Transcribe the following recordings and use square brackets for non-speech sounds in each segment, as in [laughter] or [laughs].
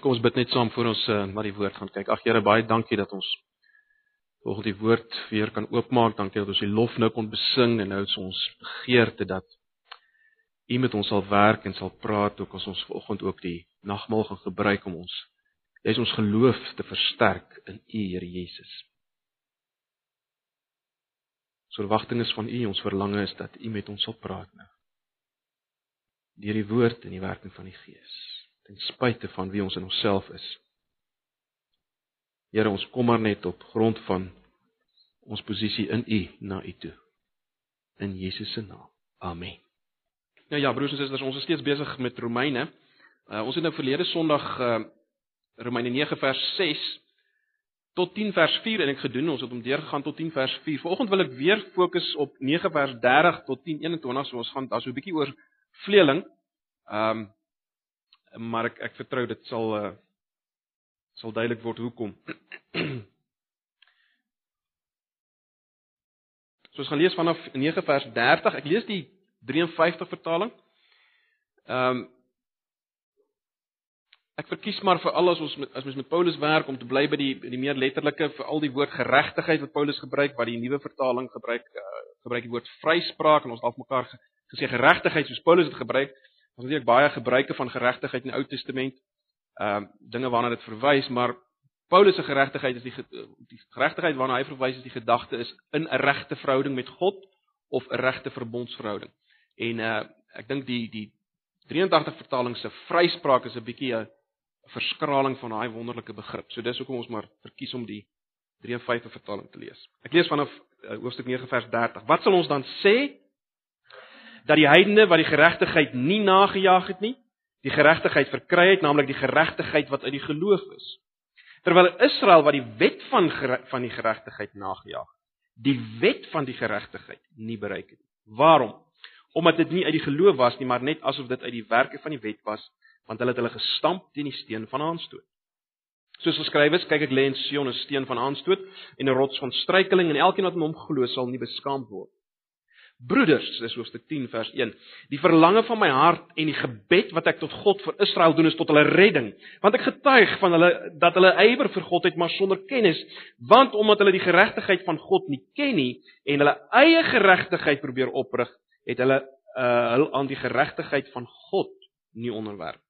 Kom ons bid net saam voor ons uh, na die woord gaan kyk. Ag Here, baie dankie dat ons volgens die woord weer kan oopmaak. Dankie dat ons die lof nou kon besing en nou is ons begeerte dat U met ons sal werk en sal praat ook as ons vanoggend ook die nagmaal gaan gebruik om ons Jy is ons geloof te versterk in U, Here Jesus. Ons verwagting is van U, ons verlange is dat U met ons sal praat nou. Deur die woord en die werking van die Gees, ten spyte van wie ons in onsself is. Here, ons kom maar net op grond van ons posisie in U na U toe. In Jesus se naam. Amen. Nou ja, broers en susters, ons is steeds besig met Romeine. Uh, ons het nou verlede Sondag uh, Romeine 9 vers 6 tot 10 vers 4 en ek gedoen ons het om deurgegaan tot 10 vers 4. Vanoggend wil ek weer fokus op 9 vers 30 tot 10 21 so ons gaan daar so 'n bietjie oor vleeling. Ehm um, maar ek ek vertrou dit sal uh, sal duidelik word hoekom. So ons gaan lees vanaf 9 vers 30. Ek lees die 53 vertaling. Ehm um, Ek verkies maar vir al as ons met, as ons met Paulus werk om te bly by die die meer letterlike vir al die woord geregtigheid wat Paulus gebruik wat die nuwe vertaling gebruik uh, gebruik die woord vryspraak en ons half mekaar gesê geregtigheid soos Paulus dit gebruik. Ons het ook baie gebruike van geregtigheid in die Ou Testament. Ehm uh, dinge waarna dit verwys, maar Paulus se geregtigheid is die die geregtigheid waarna hy verwys is die gedagte is in 'n regte verhouding met God of 'n regte verbondsverhouding. En uh ek dink die die 83 vertaling se vryspraak is 'n bietjie 'n verskraling van daai wonderlike begrip. So dis hoekom ons maar verkies om die 53 vertaling te lees. Ek lees vanaf uh, hoofstuk 9 vers 30. Wat sal ons dan sê? Dat die heidene wat die geregtigheid nie nagejaag het nie, die geregtigheid verkry het, naamlik die geregtigheid wat uit die geloof is. Terwyl Israel wat die wet van van die geregtigheid nagejaag, die wet van die geregtigheid nie bereik het nie. Waarom? Omdat dit nie uit die geloof was nie, maar net asof dit uit die werke van die wet was want hulle het hulle gestamp teen die steen van aanstoot. Soos geskryf is, kyk ek lê in Sion 'n steen van aanstoot en 'n rots van struikeling en elkeen wat in hom glo sal nie beskaamd word. Broeders, dis hoofstuk 10 vers 1. Die verlange van my hart en die gebed wat ek tot God vir Israel doen is tot hulle redding, want ek getuig van hulle dat hulle ywer vir God het maar sonder kennis, want omdat hulle die geregtigheid van God nie ken nie en hulle eie geregtigheid probeer oprig, het hulle uh hul aan die geregtigheid van God nie onderwerp.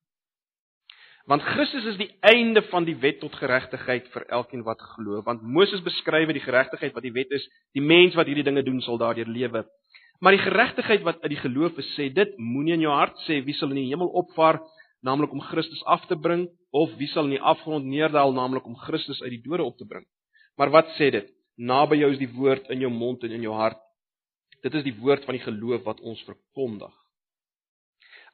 Want Christus is die einde van die wet tot geregtigheid vir elkeen wat glo, want Moses beskryf die geregtigheid wat die wet is, die mens wat hierdie dinge doen sal daardeur lewe. Maar die geregtigheid wat uit die geloof is, sê dit moenie in jou hart sê wie sal in die hemel opvaar, naamlik om Christus af te bring, of wie sal in die afgrond neerdal, naamlik om Christus uit die dode op te bring. Maar wat sê dit? Naby jou is die woord in jou mond en in jou hart. Dit is die woord van die geloof wat ons verkondig.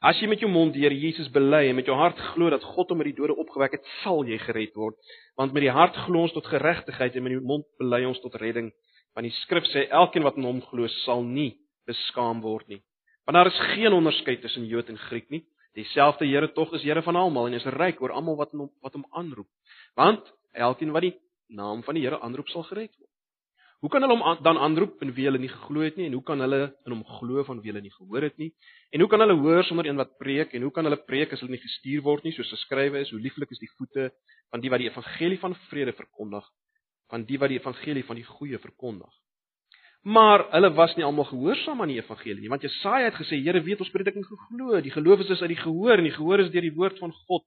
As jy met jou mond die Here Jesus bely en met jou hart glo dat God hom uit die dode opgewek het, sal jy gered word. Want met die hart glo ons tot geregtigheid en met die mond bely ons tot redding. Want die skrif sê elkeen wat in hom glo sal nie beskaam word nie. Want daar is geen onderskeid tussen Jood en Griek nie. Dieselfde Here tog is Here van almal en is ryk oor almal wat hom wat hom aanroep. Want elkeen wat die naam van die Here aanroep sal gered word. Hoe kan hulle hom dan aanroep en wie hulle nie geglo het nie en hoe kan hulle in hom glo van wie hulle nie gehoor het nie? En hoe kan hulle hoor sonder een wat preek en hoe kan hulle preek as hulle nie gestuur word nie soos geskrywe is hoe lieflik is die voete van die wat die evangelie van vrede verkondig van die wat die evangelie van die goeie verkondig. Maar hulle was nie almal gehoorsaam aan die evangelie nie want Jesaja het gesê Here weet ons prediking geglo die geloof is uit die gehoor en die gehoor is deur die woord van God.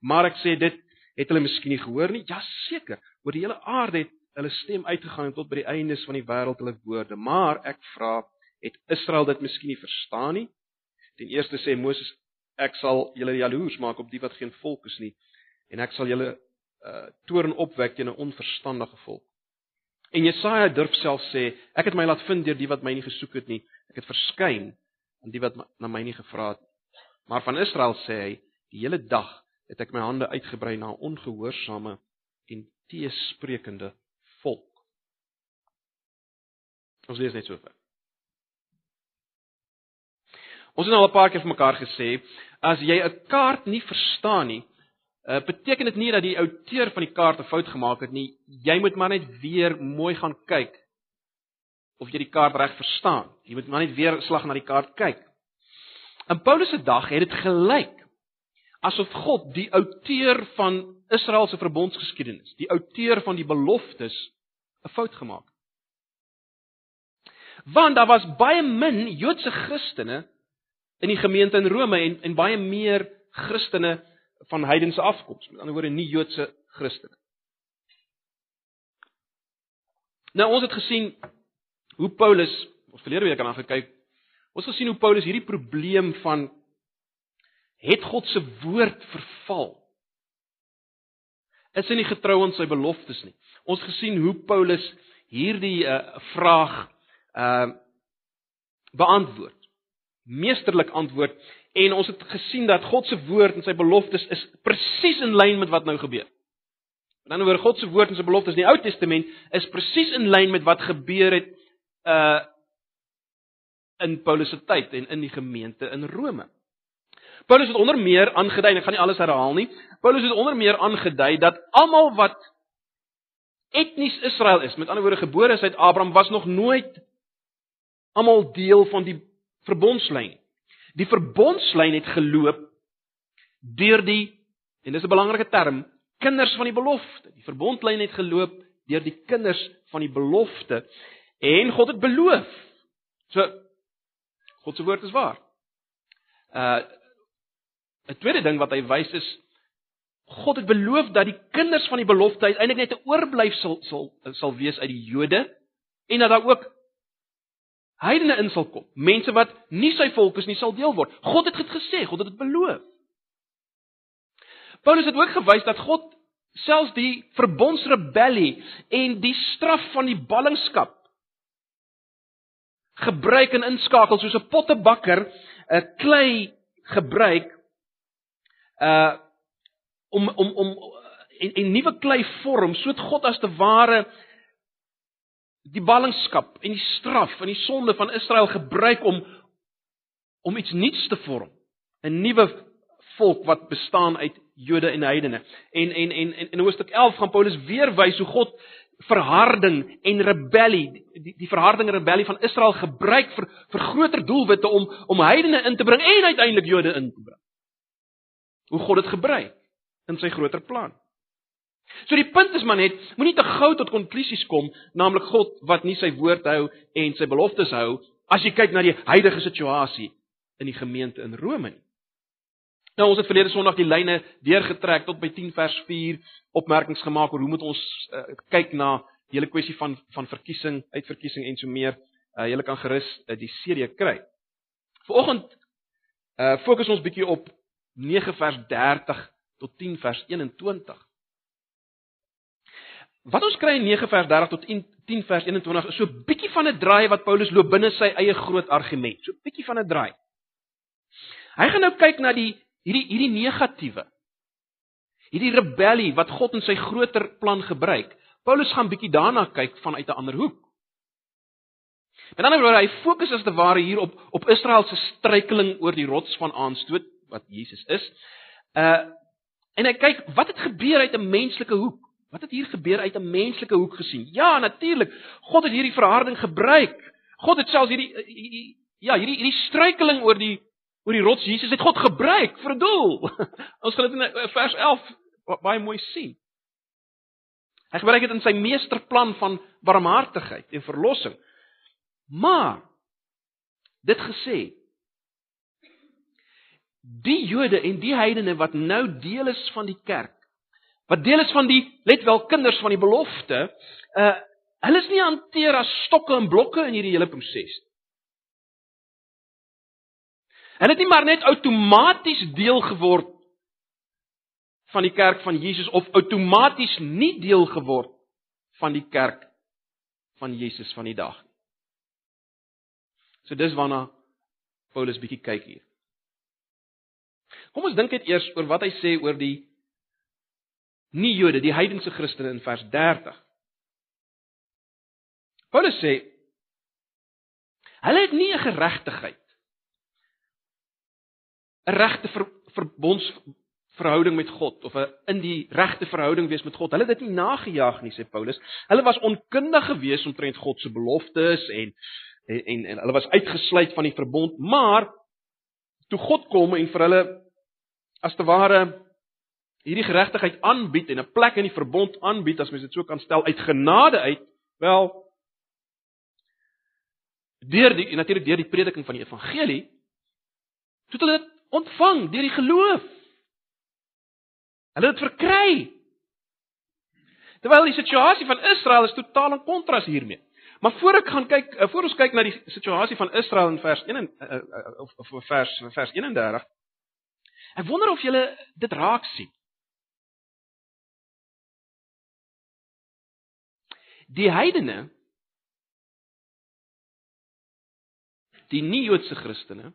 Maar ek sê dit het hulle miskien nie gehoor nie. Ja seker, oor die hele aarde het hulle stem uitgegaan tot by die eindes van die wêreld hulle woorde. Maar ek vra, het Israel dit miskien nie verstaan nie? Ten eerste sê Moses, ek sal julle jaloers maak op die wat geen volk is nie en ek sal julle uh toorn opwek teen 'n onverstandige volk. En Jesaja durf self sê, ek het my laat vind deur die wat my nie gesoek het nie. Ek het verskyn aan die wat na my nie gevra het nie. Maar van Israel sê hy, die hele dag het ek my hande uitgebrei na ongehoorsame en teesprekende volk. Ons lees net so ver. Ons het al 'n paar keer vir mekaar gesê, as jy 'n kaart nie verstaan nie, uh, beteken dit nie dat die outeur van die kaart 'n fout gemaak het nie. Jy moet maar net weer mooi gaan kyk of jy die kaart reg verstaan. Jy moet maar net weer slag na die kaart kyk. In Paulus se dag het dit gelyk asof God die outeur van Israel se verbondsgeskiedenis, die outeur van die beloftes 'n fout gemaak het. Want daar was baie min Joodse Christene in die gemeente in Rome en en baie meer Christene van heidense afkoms, met ander woorde nie Joodse Christene. Nou ons het gesien hoe Paulus, ons verlede week aan gekyk, ons gesien hoe Paulus hierdie probleem van het God se woord verval. Is hy nie getrou aan sy beloftes nie? Ons gesien hoe Paulus hierdie uh, vraag uh beantwoord. Meesterlik antwoord en ons het gesien dat God se woord en sy beloftes is presies in lyn met wat nou gebeur. Met ander woorde, God se woord en sy beloftes in die Ou Testament is presies in lyn met wat gebeur het uh in Paulus se tyd en in die gemeente in Rome. Paulus het onder meer aangedui, ek gaan nie alles herhaal nie. Paulus het onder meer aangedui dat almal wat etnies Israel is, met ander woorde gebore is uit Abraham, was nog nooit almal deel van die verbondslyn. Die verbondslyn het geloop deur die en dis 'n belangrike term, kinders van die belofte. Die verbondlyn het geloop deur die kinders van die belofte en God het beloof. So God se woord is waar. Uh 'n tweede ding wat hy wys is God het beloof dat die kinders van die belofte uiteindelik net 'n oorblyf sal sal sal wees uit die Jode en dat daar ook heidene in sal kom. Mense wat nie sy volk is nie sal deel word. God het dit gesê, God het dit beloof. Paulus het ook gewys dat God selfs die verbondsrebellie en die straf van die ballingskap gebruik en inskakel soos 'n pottebakker 'n klei gebruik uh om om om en, en nuwe klei vorm sodat God as te ware die ballingskap en die straf en die sonde van Israel gebruik om om iets nuuts te vorm 'n nuwe volk wat bestaan uit Jode en heidene. En en en en in Hoofstuk 11 gaan Paulus weer wys hoe God verharding en rebellie, die die verharding en rebellie van Israel gebruik vir vir groter doelwitte om om heidene in te bring en uiteindelik Jode in te bring. Hoe God dit gebruik in sy groter plan. So die punt is maar net, moenie te gou tot konklusies kom, naamlik God wat nie sy woord hou en sy beloftes hou as jy kyk na die huidige situasie in die gemeente in Rome nie. Nou ons het verlede Sondag die lyne deurgetrek tot by 10 vers 4 opmerkings gemaak oor hoe moet ons uh, kyk na die hele kwessie van van verkiesing, uitverkiesing en so meer. Uh, Julle kan gerus uh, die serie kry. Vanoggend uh fokus ons bietjie op 9 vers 30 tot 10 vers 21. Wat ons kry in 9 vers 30 tot 10 vers 21 is so 'n bietjie van 'n draai wat Paulus loop binne sy eie groot argument. So 'n bietjie van 'n draai. Hy gaan nou kyk na die hierdie hierdie negatiewe hierdie rebellie wat God in sy groter plan gebruik. Paulus gaan bietjie daarna kyk vanuit 'n ander hoek. Met ander woorde, hy fokus as te ware hier op op Israel se struikeling oor die rots van aanstoot wat Jesus is. Uh en hy kyk wat het gebeur uit 'n menslike hoek? Wat het hier gebeur uit 'n menslike hoek gesien? Ja, natuurlik. God het hierdie verharding gebruik. God het selfs hierdie ja, hierdie hierdie struikeling oor die oor die rots Jesus het God gebruik vir 'n doel. [laughs] Ons gaan dit in vers 11 baie mooi sien. Hy gebruik dit in sy meesterplan van barmhartigheid en verlossing. Maar dit gesê die Jode en die heidene wat nou deel is van die kerk, wat deel is van die let wel kinders van die belofte, uh hulle is nie hanteer as stokke en blokke in hierdie hele proses nie. Hulle het nie maar net outomaties deel geword van die kerk van Jesus of outomaties nie deel geword van die kerk van Jesus van die dag nie. So dis waarna Paulus bietjie kyk hier. Kom ons dink net eers oor wat hy sê oor die nie Jode, die heidense Christene in vers 30. Paulus sê hulle het nie 'n geregtigheid 'n regte ver, verbondsverhouding met God of 'n in die regte verhouding wees met God. Hulle het dit nie nagejaag nie, sê Paulus. Hulle was onkundig geweest omtrent God se beloftes en en en, en hulle was uitgesluit van die verbond, maar toe God kom en vir hulle as te ware hierdie geregtigheid aanbied en 'n plek in die verbond aanbied as mens dit so kan stel uit genade uit, wel deur die natuurlik deur die prediking van die evangelie, het hulle dit ontvang deur die geloof. Hulle het dit verkry. Terwyl die situasie van Israel is totaal in kontras hiermee. Maar voor ek gaan kyk, eh, voor ons kyk na die situasie van Israel in vers 1 en uh, uh, of, of vers vers 31. Ek wonder of julle dit raak sien. Die heidene die nie-Joodse Christene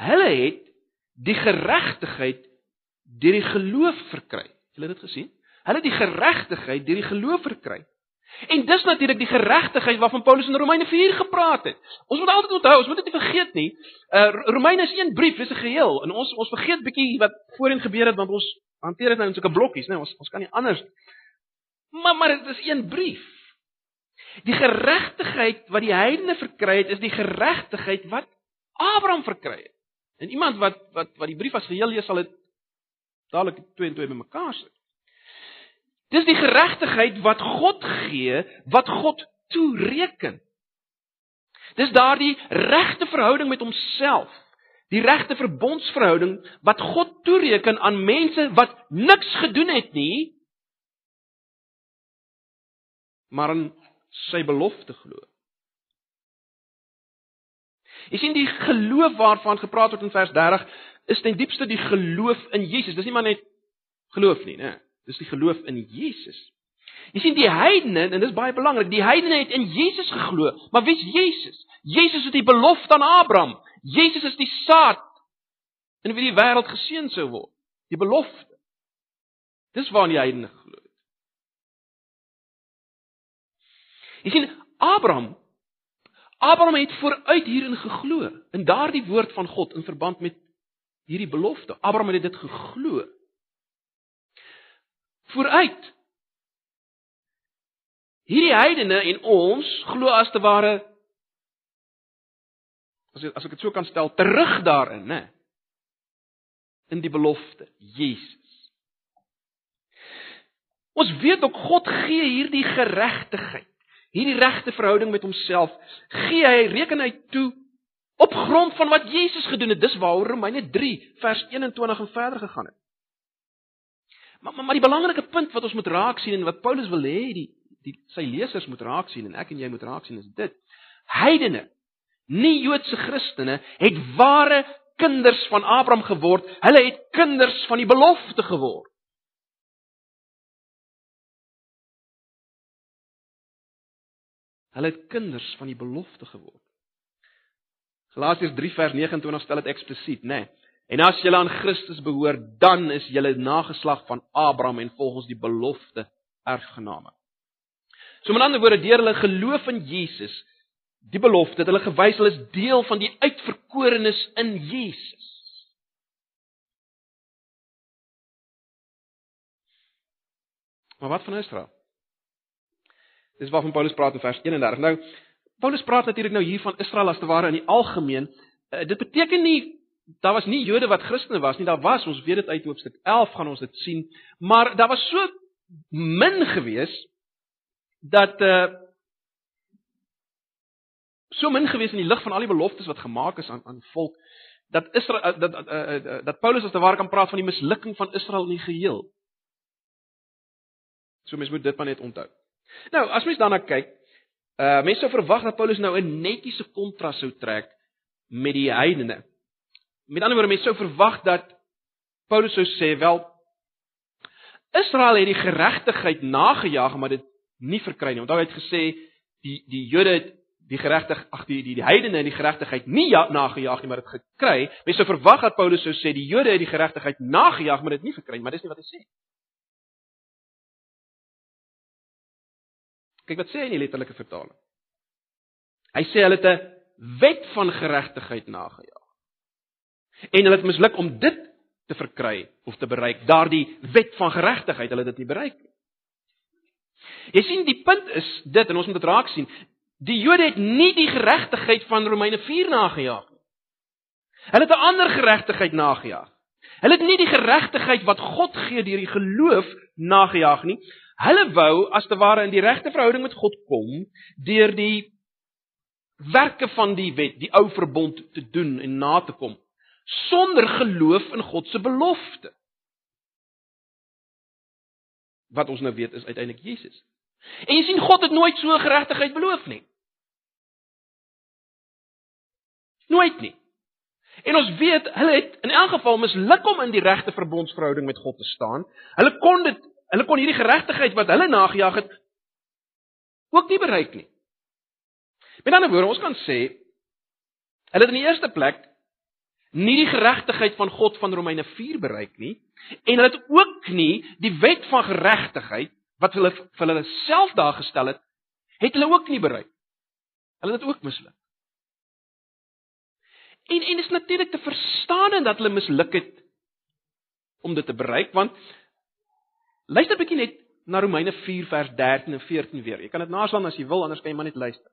hulle het die geregtigheid deur die geloof verkry. Julle het dit gesien? Hulle het die geregtigheid deur die geloof verkry. En dis natuurlik die geregtigheid waarvan Paulus in Romeine 4 gepraat het. Ons moet altyd onthou, ons moet dit nie vergeet nie. Uh Romeine is een brief, dis 'n geheel. En ons ons vergeet bietjie wat voorheen gebeur het want ons hanteer dit nou in sulke blokkies, né? Nee, ons ons kan nie anders. Maar maar dit is een brief. Die geregtigheid wat die heidene verkry het, is die geregtigheid wat Abraham verkry het. En iemand wat wat wat die brief as geheel lees, sal dit dadelik 2 en 2 bymekaar sit. Dis die geregtigheid wat God gee, wat God toereken. Dis daardie regte verhouding met homself, die regte verbondsverhouding wat God toereken aan mense wat niks gedoen het nie, maar in sy belofte glo. Jy sien die geloof waarvan gepraat word in vers 30 is ten diepste die geloof in Jesus. Dis nie maar net geloof nie, né? Dis die geloof in Jesus. Jy sien die heidene en dis baie belangrik. Die heidene het in Jesus geglo. Maar wie's Jesus? Jesus is die belofte aan Abraham. Jesus is die saad in wie die wêreld geseën sou word. Die belofte. Dis waar die heidene Jy sien Abraham Abraham het vooruit hierin geglo in daardie woord van God in verband met hierdie belofte. Abraham het dit geglo. Vooruit. Hierdie heidene en ons glo as te ware as ek as ek dit so kan stel terug daarin, né? In die belofte, Jesus. Ons weet ook God gee hierdie geregtigheid hierdie regte verhouding met homself gee hy reken hy toe op grond van wat Jesus gedoen het. Dis waaroor Romeine 3 vers 21 en verder gegaan het. Maar, maar maar die belangrike punt wat ons moet raak sien en wat Paulus wil hê die die sy lesers moet raak sien en ek en jy moet raak sien is dit. Heidene, nie Joodse Christene het ware kinders van Abraham geword. Hulle het kinders van die belofte geword. Hulle het kinders van die belofte geword. Galasiërs 3 vers 29 stel dit eksplisiet, né? Nee. En as julle aan Christus behoort, dan is julle nageslag van Abraham en volgens die belofte erfgename. So met ander woorde, deur hulle geloof in Jesus, die belofte het hulle gewys hulle is deel van die uitverkorenes in Jesus. Maar wat van Israel? Dis waarvan Paulus praat in vers 31. Nou, Paulus praat natuurlik nou hier van Israel as te ware in die algemeen. Uh, dit beteken nie daar was nie Jode wat Christene was nie. Daar was, ons weet dit uit Hoofstuk 11 gaan ons dit sien, maar daar was so min gewees dat uh so min gewees in die lig van al die beloftes wat gemaak is aan aan volk dat Israel dat dat, uh, dat Paulus as te ware kan praat van die mislukking van Israel in die geheel. So mens moet dit maar net onthou. Nou, as mens daarna kyk, uh mense sou verwag dat Paulus nou 'n netjiese kontras sou trek met die heidene. Met ander woorde, mense sou verwag dat Paulus sou sê, wel Israel het die geregtigheid nagejaag, maar dit nie verkry nie. Onthou hy het gesê die die Jode het die geregtig ag die die die heidene en die geregtigheid nie ja, nagejaag nie, maar dit gekry. Mense sou verwag dat Paulus sou sê die Jode het die geregtigheid nagejaag, maar dit nie verkry nie, maar dis nie wat hy sê nie. Kyk wat sê hy in die letterlike vertaling. Hy sê hulle het 'n wet van geregtigheid nagejaag. En hulle het misluk om dit te verkry of te bereik. Daardie wet van geregtigheid, hulle het dit nie bereik nie. Jy sien die punt is dit en ons moet dit raak sien. Die Jode het nie die geregtigheid van Romeine 4 nagejaag nie. Hulle het 'n ander geregtigheid nagejaag. Hulle het nie die geregtigheid wat God gee deur die geloof nagejaag nie. Hulle wou as te ware in die regte verhouding met God kom deur die werke van die wet, die ou verbond te doen en na te kom sonder geloof in God se belofte. Wat ons nou weet is uiteindelik Jesus. En jy sien God het nooit so geregtigheid beloof nie. Nooit nie. En ons weet hulle het in elk geval misluk om in die regte verbondsverhouding met God te staan. Hulle kon dit hulle kon hierdie geregtigheid wat hulle nagejaag het ook nie bereik nie. Met ander woorde, ons kan sê hulle het in die eerste plek nie die geregtigheid van God van Romeine 4 bereik nie en hulle het ook nie die wet van geregtigheid wat hulle vir hulle self daar gestel het, het hulle ook nie bereik. Hulle het ook misluk. En en is natuurlik te verstaan dat hulle misluk het om dit te bereik want luister bietjie net na Romeine 4 vers 13 en 14 weer. Jy kan dit naslaan as jy wil, anders kan jy maar net luister.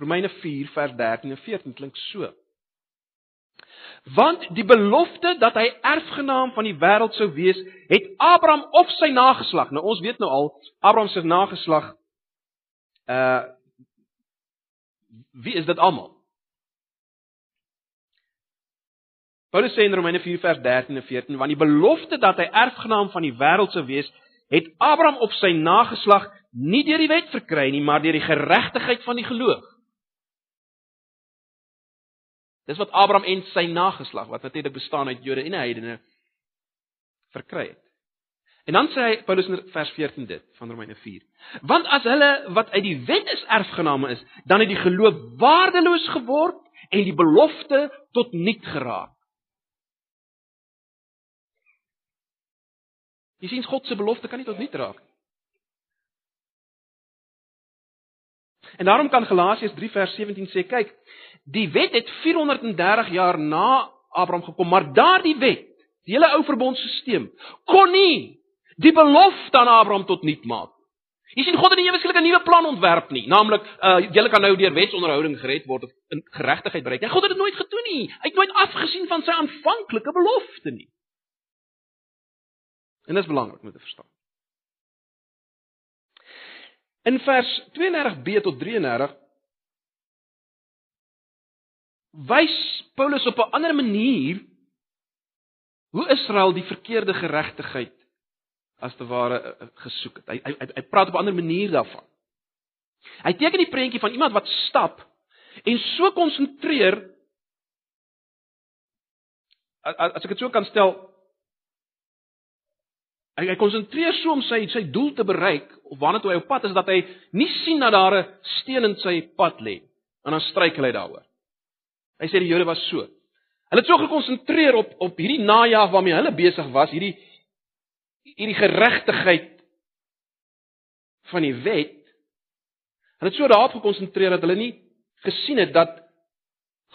Romeine 4 vers 13 en 14 klink so. Want die belofte dat hy erfgenaam van die wêreld sou wees, het Abraham op sy nageslag. Nou ons weet nou al Abraham se nageslag uh wie is dit almal? Paulus sê in Romeine 4 vers 13 en 14, want die belofte dat hy erfgenaam van die wêreld sou wees, het Abraham op sy nageslag nie deur die wet verkry nie, maar deur die geregtigheid van die geloof. Dis wat Abraham en sy nageslag, wat natuurlik bestaan uit Jode en heidene, verkry het. En dan sê hy Paulus in vers 14 dit van Romeine 4. Want as hulle wat uit die wet is erfgename is, dan het die geloof waardeloos geword en die belofte tot niet geraak. Jy sien God se belofte kan nie tot niet raak nie. En daarom kan Galasiërs 3 vers 17 sê, kyk, die wet het 430 jaar na Abraham gekom, maar daardie wet, die hele ou verbondstelsel, kon nie die belofte aan Abraham tot niet maak. Jy sien God het nie eweslik 'n nuwe plan ontwerp nie, naamlik uh julle kan nou deur wetsonderhouding gered word of in geregtigheid bereik. En God het dit nooit gedoen nie. Hy het nooit afgesien van sy aanvanklike belofte nie. En dit is belangrik om te verstaan. In vers 32b tot 33 wys Paulus op 'n ander manier hoe Israel die verkeerde geregtigheid as te ware eh, eh, gesoek het. Hy hy hy praat op 'n ander manier daarvan. Hy teken die prentjie van iemand wat stap en so konsentreer as ek dit so kan stel Hy hy konsentreer so om sy sy doel te bereik of wanneer toe hy op pad is dat hy nie sien dat daar 'n steen in sy pad lê en dan struikel hy daaroor. Hy sê die Jode was so. Hulle het so gekonsentreer op op hierdie najag waarmee hulle besig was, hierdie hierdie geregtigheid van die wet. Hulle het so daarop gekonsentreer dat hulle nie gesien het dat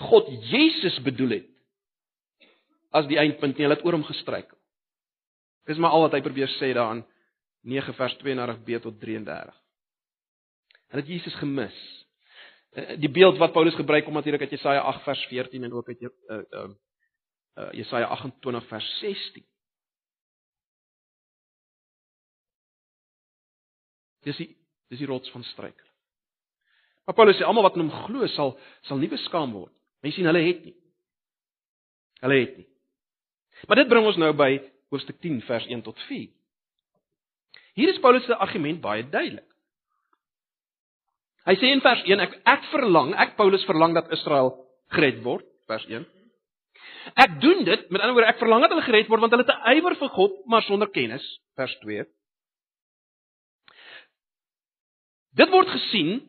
God Jesus bedoel het as die eindpunt nie. Hulle het oor hom gestruikel. Dis maar al wat hy probeer sê daarin 9 vers 32b tot 33. Hulle het Jesus gemis. Eh, die beeld wat Paulus gebruik om natuurlik uit Jesaja 8 vers 14 en ook uit uh uh, uh Jesaja 28 vers 16. Dis die dis die rots van struikel. Maar Paulus sê almal wat in hom glo sal sal nie beskaam word. Mense sien hulle het nie. Hulle het nie. Maar dit bring ons nou by hoofstuk 10 vers 1 tot 4. Hier is Paulus se argument baie duidelik. Hy sê in vers 1 ek ek verlang, ek Paulus verlang dat Israel gered word, vers 1. Ek doen dit, met ander woorde ek verlang dat hulle gered word want hulle het 'n ywer vir God, maar sonder kennis, vers 2. Dit word gesien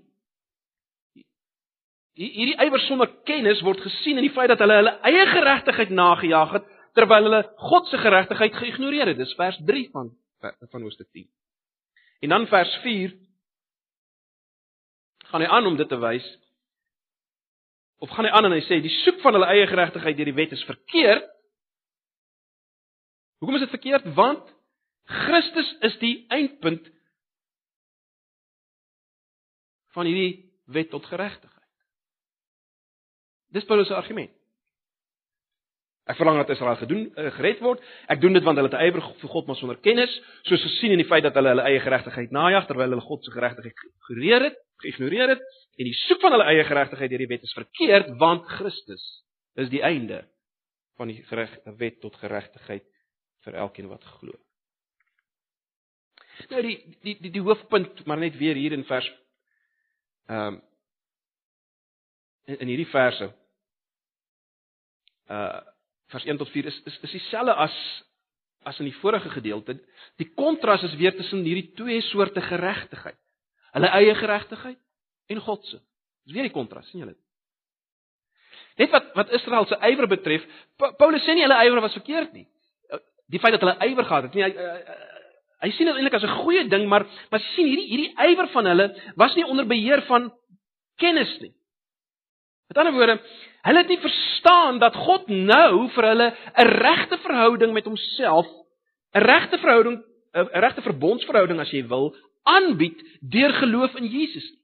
hierdie ywer sonder kennis word gesien in die feit dat hulle hulle eie geregtigheid nagejaag het terwyl hulle God se geregtigheid geïgnoreer het. Dis vers 3 van van Hoofstuk 10. En dan vers 4 gaan hy aan om dit te wys. Of gaan hy aan en hy sê die soek van hulle eie geregtigheid deur die wet is verkeerd. Hoekom is dit verkeerd? Want Christus is die eindpunt van hierdie wet tot geregtigheid. Dis Paulus se argument. Ek verlang dat Israel gedoen uh, gered word. Ek doen dit want hulle het ywer vir God maar sonder kennis, soos gesien in die feit dat hulle hulle eie geregtigheid najag terwyl hulle God se geregtigheid geïgnoreer het, geïgnoreer het en die soek van hulle eie geregtigheid deur die wet is verkeerd want Christus is die einde van die geregte wet tot geregtigheid vir elkeen wat glo. Nou die die die, die hoofpunt maar net weer hier in vers ehm um, in, in hierdie verse uh vers 1 tot 4 is is is dieselfde as as in die vorige gedeelte. Die kontras is weer tussen hierdie twee soorte geregtigheid. Hulle eie geregtigheid en God se. Dis weer die kontras, sien julle? Net wat wat Israel se ywer betref, Paulus sê nie hulle ywer was verkeerd nie. Die feit dat hulle ywer gehad het, nie hy hy, hy sien dit eintlik as 'n goeie ding, maar maar sien hierdie hierdie ywer van hulle was nie onder beheer van kennis nie. Met ander woorde, hulle het nie verstaan dat God nou vir hulle 'n regte verhouding met homself, 'n regte verhouding, 'n regte verbondsverhouding as jy wil, aanbied deur geloof in Jesus nie.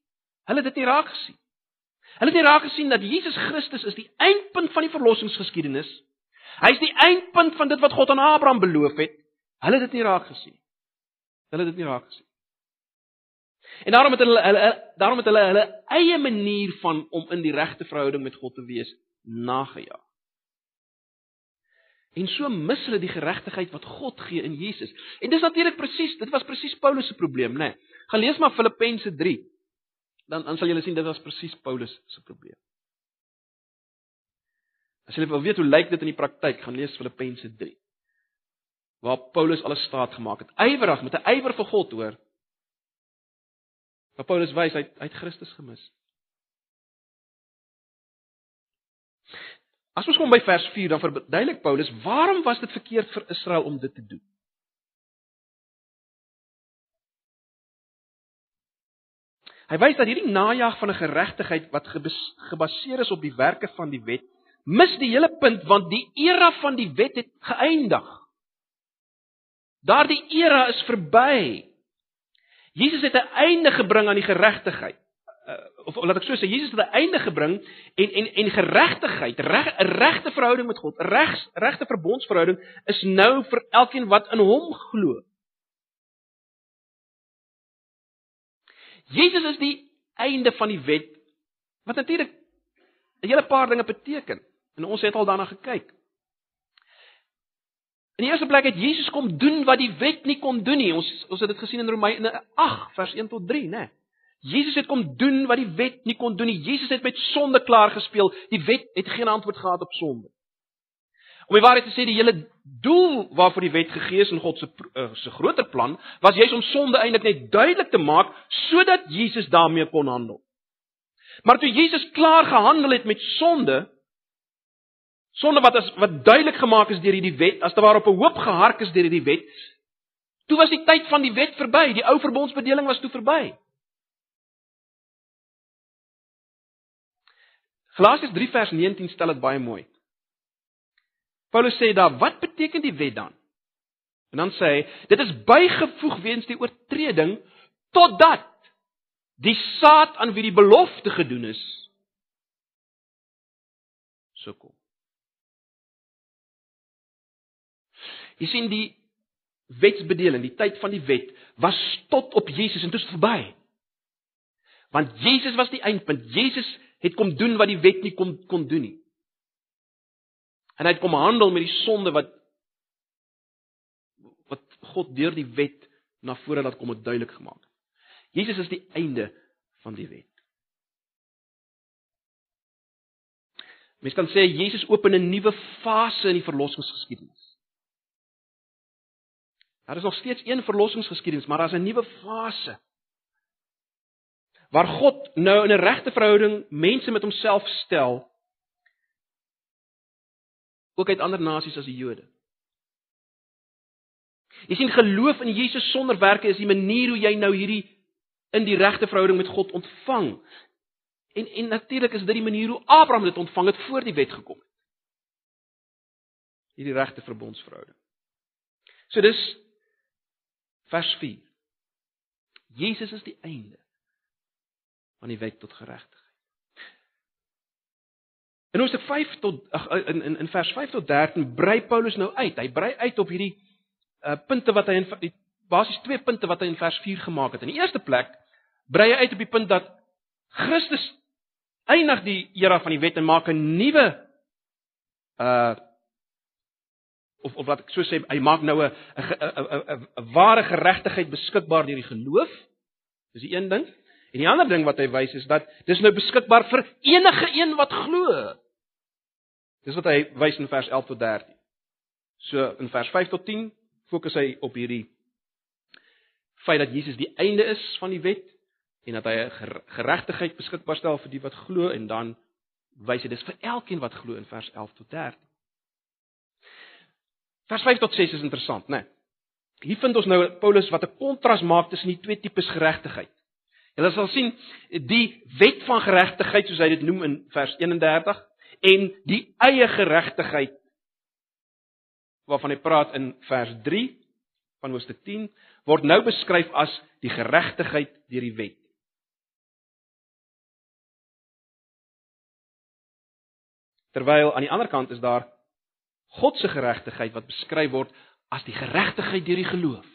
Hulle het dit nie raak gesien. Hulle het nie raak gesien dat Jesus Christus is die eindpunt van die verlossingsgeskiedenis. Hy is die eindpunt van dit wat God aan Abraham beloof het. Hulle het dit nie raak gesien. Hulle het dit nie raak gesien. En daarom het hulle hulle daarom het hulle hulle eie manier van om in die regte verhouding met God te wees nagejaag. En so mis hulle die geregtigheid wat God gee in Jesus. En dis natuurlik presies, dit was presies Paulus se probleem, né? Nee. Gaan lees maar Filippense 3. Dan dan sal julle sien dit was presies Paulus se probleem. As jy wil weet hoe lyk dit in die praktyk, gaan lees Filippense 3. Waar Paulus alles staat gemaak het. Ywerig met 'n ywer vir God, hoor. Maar Paulus wys hy hy het Christus gemis. As ons kom by vers 4 dan verduidelik Paulus waarom was dit verkeerd vir Israel om dit te doen? Hy wys dat hierdie najag van 'n geregtigheid wat gebaseer is op die werke van die wet, mis die hele punt want die era van die wet het geëindig. Daardie era is verby. Jesus het 'n einde gebring aan die geregtigheid. Uh, of laat ek so sê, Jesus het 'n einde gebring en en en geregtigheid, reg 'n regte verhouding met God, 'n reg regte verbondsverhouding is nou vir elkeen wat in hom glo. Jesus is die einde van die wet wat natuurlik 'n hele paar dinge beteken. En ons het al daarna gekyk. In die eerste plek het Jesus kom doen wat die wet nie kon doen nie. Ons ons het dit gesien in Romeine 8 vers 1 tot 3, né? Jesus het kom doen wat die wet nie kon doen nie. Jesus het met sonde klaar gespeel. Die wet het geen antwoord gehad op sonde. Om die waarheid te sê, die hele doel waarvoor die wet gegee is in God se uh, se groter plan, was juis om sonde eintlik net duidelik te maak sodat Jesus daarmee kon handel. Maar toe Jesus klaar gehandel het met sonde, Sonde wat as wat duidelik gemaak is deur hierdie wet, as te waar op 'n hoop gehark is deur hierdie wet. Toe was die tyd van die wet verby, die ou verbondsbedeling was toe verby. Galasiërs 3 vers 19 stel dit baie mooi. Paulus sê daar, wat beteken die wet dan? En dan sê hy, dit is bygevoeg weens die oortreding totdat die saad aan wie die belofte gedoen is sukkel. Jy sien die wetsbedeling, die tyd van die wet was tot op Jesus en dit is verby. Want Jesus was die eindpunt. Jesus het kom doen wat die wet nie kon kon doen nie. En hy het kom handel met die sonde wat wat God deur die wet na vore laat kom het duidelik gemaak. Jesus is die einde van die wet. Mens kan sê Jesus open 'n nuwe fase in die verlossingsgeskiedenis. Daar is nog steeds een verlossingsgeskiedenis, maar daar's 'n nuwe fase. Waar God nou in 'n regte verhouding mense met homself stel ook uit ander nasies as die Jode. Jy sien geloof in Jesus sonder werke is die manier hoe jy nou hierdie in die regte verhouding met God ontvang. En en natuurlik is dit die manier hoe Abraham dit ontvang het voor die wet gekom het. Hierdie regte verbondsverhouding. So dis Vers 4. Jesus is die einde van die wet tot geregtigheid. In Hoofstuk 5 tot ag in in in vers 5 tot 13 brei Paulus nou uit. Hy brei uit op hierdie uh punte wat hy in basies twee punte wat hy in vers 4 gemaak het. In die eerste plek brei hy uit op die punt dat Christus eindig die era van die wet en maak 'n nuwe uh of of wat ek so sê, hy maak nou 'n 'n 'n ware geregtigheid beskikbaar deur die geloof. Dis die een ding. En die ander ding wat hy wys is dat dis nou beskikbaar vir enige een wat glo. Dis wat hy wys in vers 11 tot 13. So in vers 5 tot 10 fokus hy op hierdie feit dat Jesus die einde is van die wet en dat hy 'n geregtigheid beskikbaar stel vir die wat glo en dan wys hy dis vir elkeen wat glo in vers 11 tot 13. Vers 5 tot 6 is interessant, né? Nee. Hier vind ons nou Paulus wat 'n kontras maak tussen die twee tipes geregtigheid. Jy sal sien die wet van geregtigheid soos hy dit noem in vers 31 en die eie geregtigheid waarvan hy praat in vers 3 van Hoofstuk 10 word nou beskryf as die geregtigheid deur die wet. Terwyl aan die ander kant is daar God se geregtigheid wat beskryf word as die geregtigheid deur die geloof.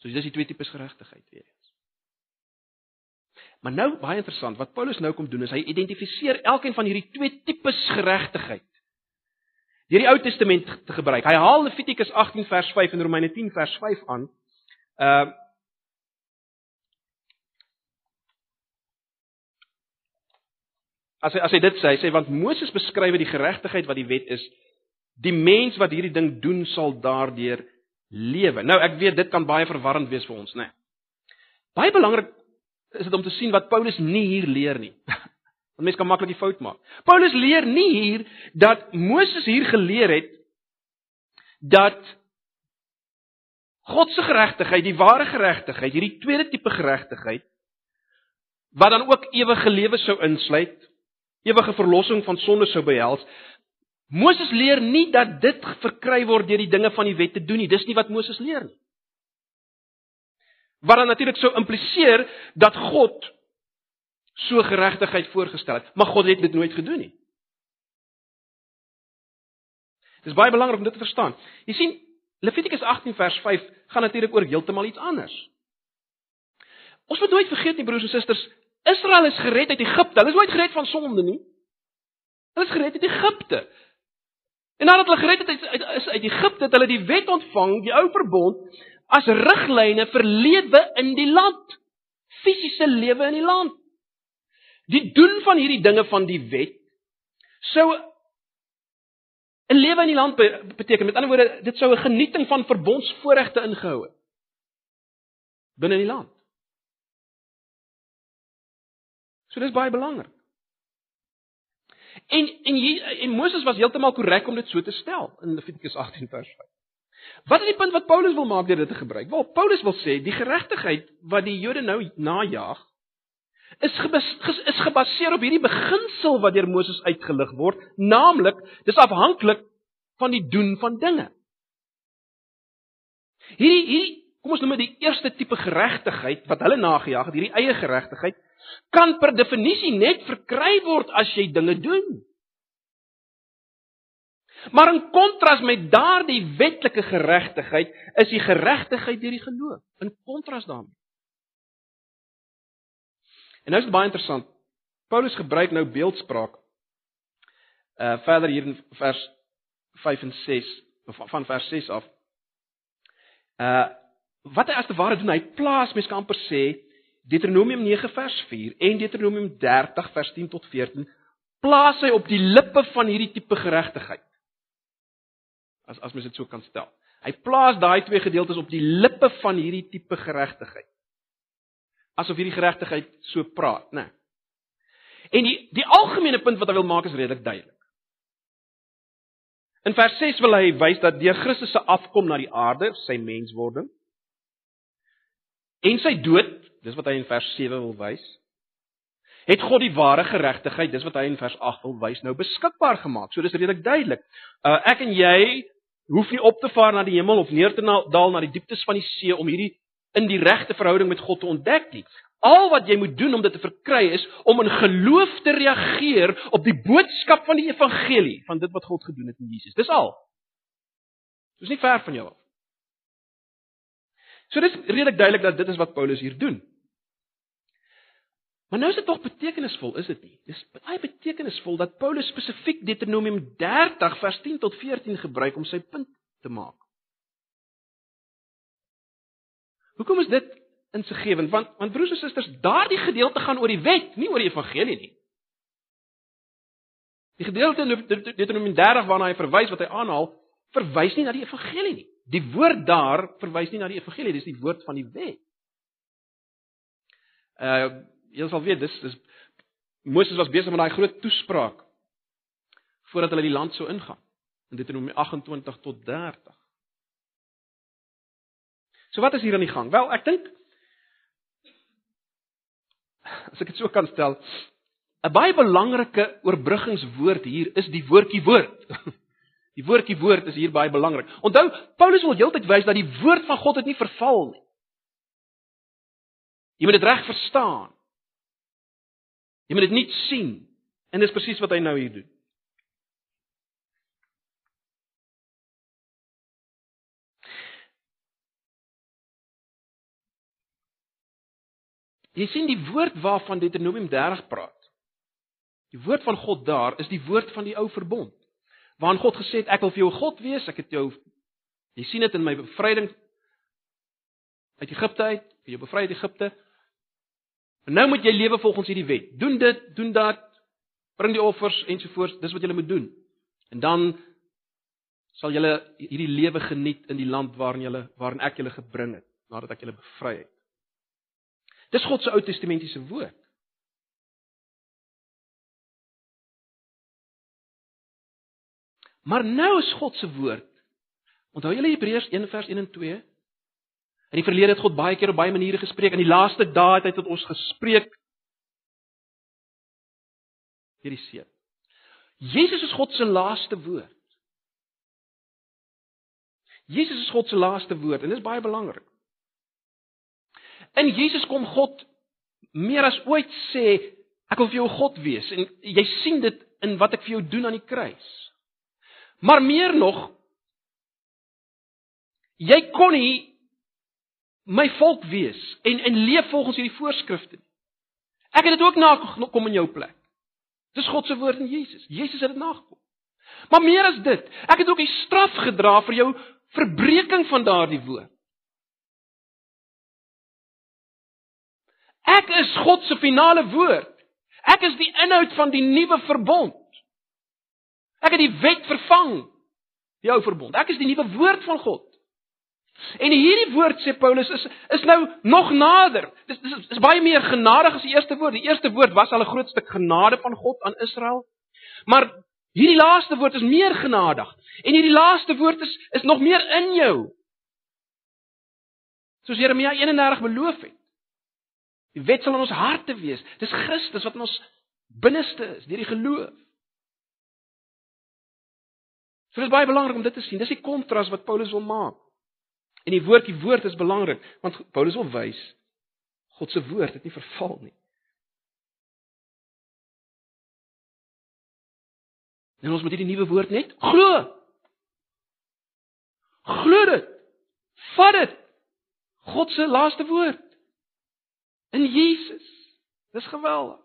So dis die twee tipes geregtigheid weer eens. Maar nou baie interessant, wat Paulus nou kom doen is hy identifiseer elkeen van hierdie twee tipes geregtigheid. Deur die Ou Testament te gebruik. Hy haal Levitikus 18 vers 5 en Romeine 10 vers 5 aan. Uh As hy as hy dit sê, hy sê want Moses beskryf die geregtigheid wat die wet is, die mens wat hierdie ding doen sal daardeur lewe. Nou ek weet dit kan baie verwarrend wees vir ons, né? Nee. Baie belangrik is dit om te sien wat Paulus nie hier leer nie. [laughs] Want mense kan maklik die fout maak. Paulus leer nie hier dat Moses hier geleer het dat God se geregtigheid, die ware geregtigheid, hierdie tweede tipe geregtigheid wat dan ook ewige lewe sou insluit, ewige verlossing van sonde sou behels. Moses leer nie dat dit verkry word deur die dinge van die wet te doen nie. Dis nie wat Moses leer nie. Wat dan natuurlik sou impliseer dat God so geregtigheid voorgestel het, maar God het dit nooit gedoen nie. Dit is baie belangrik om dit te verstaan. Jy sien, Levitikus 18 vers 5 gaan natuurlik oor heeltemal iets anders. Ons moet nooit vergeet nie broers en susters, Israel is gered uit Egipte. Hulle is nooit gered van sonde nie. Hulle is gered uit Egipte. En nadat hulle gered het uit uit, uit, uit Egipte, het hulle die wet ontvang, die ou verbond, as riglyne vir lewe in die land. Fisiese lewe in die land. Die doen van hierdie dinge van die wet sou 'n lewe in die land beteken. Met ander woorde, dit sou 'n genieting van verbondsvoorregte ingehou het binne in die land. So dis baie belangrik. En en hier en Moses was heeltemal korrek om dit so te stel in Levitikus 18 vers 5. Wat is die punt wat Paulus wil maak deur dit te gebruik? Wel, Paulus wil sê die geregtigheid wat die Jode nou najag is gebas, is gebaseer op hierdie beginsel wat deur Moses uitgelig word, naamlik dis afhanklik van die doen van dinge. Hierdie hierdie kom ons noem dit die eerste tipe geregtigheid wat hulle nagejaag het, hierdie eie geregtigheid kan per definisie net verkry word as jy dinge doen. Maar in kontras met daardie wetlike geregtigheid is die geregtigheid deur die geloof. In kontras daarmee. En nou is dit baie interessant. Paulus gebruik nou beeldspraak. Uh verder hier in vers 5 en 6 of van vers 6 af. Uh wat hy as te ware doen, hy plaas mens kan amper sê Deuteronomium 9 vers 4 en Deuteronomium 30 vers 10 tot 14 plaas hy op die lippe van hierdie tipe geregtigheid. As as mens dit so kan stel. Hy plaas daai twee gedeeltes op die lippe van hierdie tipe geregtigheid asof hierdie geregtigheid so praat, né? Nee. En die die algemene punt wat hy wil maak is redelik duidelik. In vers 6 wil hy wys dat deur Christus se afkom na die aarde, sy menswording en sy dood, dis wat hy in vers 7 wil wys, het God die ware geregtigheid, dis wat hy in vers 8 wil wys, nou beskikbaar gemaak. So dis redelik duidelik. Uh ek en jy hoef nie op te vaar na die hemel of neer te daal na die dieptes van die see om hierdie in die regte verhouding met God te ontdek nie. Al wat jy moet doen om dit te verkry is om in geloof te reageer op die boodskap van die evangelie, van dit wat God gedoen het in Jesus. Dis al. Dis nie ver van jou af. So dis redelik duidelik dat dit is wat Paulus hier doen. Maar nou is dit tog betekenisvol, is dit nie? Dis baie betekenisvol dat Paulus spesifiek Deuteronomium 30 vers 10 tot 14 gebruik om sy punt te maak. Hoekom is dit insiggewend? Want want broers en susters, daardie gedeelte gaan oor die wet, nie oor die evangelie nie. Die gedeelte in Deuteronomium 30 waarna hy verwys wat hy aanhaal, verwys nie na die evangelie nie. Die woord daar verwys nie na die evangelie, dis die woord van die wet. Uh jy sal weet dis dis Moses was besig met daai groot toespraak voordat hulle die land sou ingaan. In Deuteronomium 28 tot 30. So wat is hier aan die gang? Wel, ek dink as ek dit so kan stel, 'n baie belangrike oorbruggingswoord hier is die woordjie woord. [laughs] Die woordjie woord is hier baie belangrik. Onthou, Paulus wil heeltyd wys dat die woord van God het nie verval nie. Jy moet dit reg verstaan. Jy moet dit nie sien. En dis presies wat hy nou hier doen. Jy sien die woord waarvan Deuteronomium 30 praat. Die woord van God daar is die woord van die ou verbond. Waarin God gesê het ek wil vir jou God wees, ek het jou Jy sien dit in my bevryding uit Egipte uit, vir jou bevry uit Egipte. En nou moet jy lewe volgens hierdie wet. Doen dit, doen dat, bring die offers ensovoorts, dis wat jy moet doen. En dan sal julle hierdie lewe geniet in die land waarin julle waarin ek julle gebring het nadat ek julle bevry het. Dis God se Ou Testamentiese woord. Maar nou is God se woord. Onthou julle Hebreërs 1 vers 1 en 2? In die verlede het God baie keer op baie maniere gespreek. In die laaste dae het hy tot ons gespreek deur die Seun. Jesus is God se laaste woord. Jesus is God se laaste woord en dit is baie belangrik. In Jesus kom God meer as ooit sê ek wil vir jou God wees en jy sien dit in wat ek vir jou doen aan die kruis. Maar meer nog jy kon nie my volk wees en en leef volgens hierdie voorskrifte nie. Ek het dit ook nakom in jou plek. Dis God se woord in Jesus. Jesus het dit nagekom. Maar meer as dit, ek het ook die straf gedra vir jou verbreeking van daardie woord. Ek is God se finale woord. Ek is die inhoud van die nuwe verbond. Ek het die wet vervang. Die ou verbond. Ek is die nuwe woord van God. En hierdie woord sê Paulus is is nou nog nader. Dis dis is baie meer genadig as die eerste woord. Die eerste woord was al 'n groot stuk genade van God aan Israel. Maar hierdie laaste woord is meer genadig. En hierdie laaste woord is is nog meer in jou. Soos Jeremia 31 beloof het. Die wet sal in ons harte wees. Dis Christus wat in ons binneste is deur die geloof. So dis baie belangrik om dit te sien. Dis die kontras wat Paulus wil maak. En die woordjie woord is belangrik want Paulus wil wys God se woord het nie verval nie. En ons moet hierdie nuwe woord net glo. Glo dit. Vat dit. God se laaste woord in Jesus. Dis geweldig.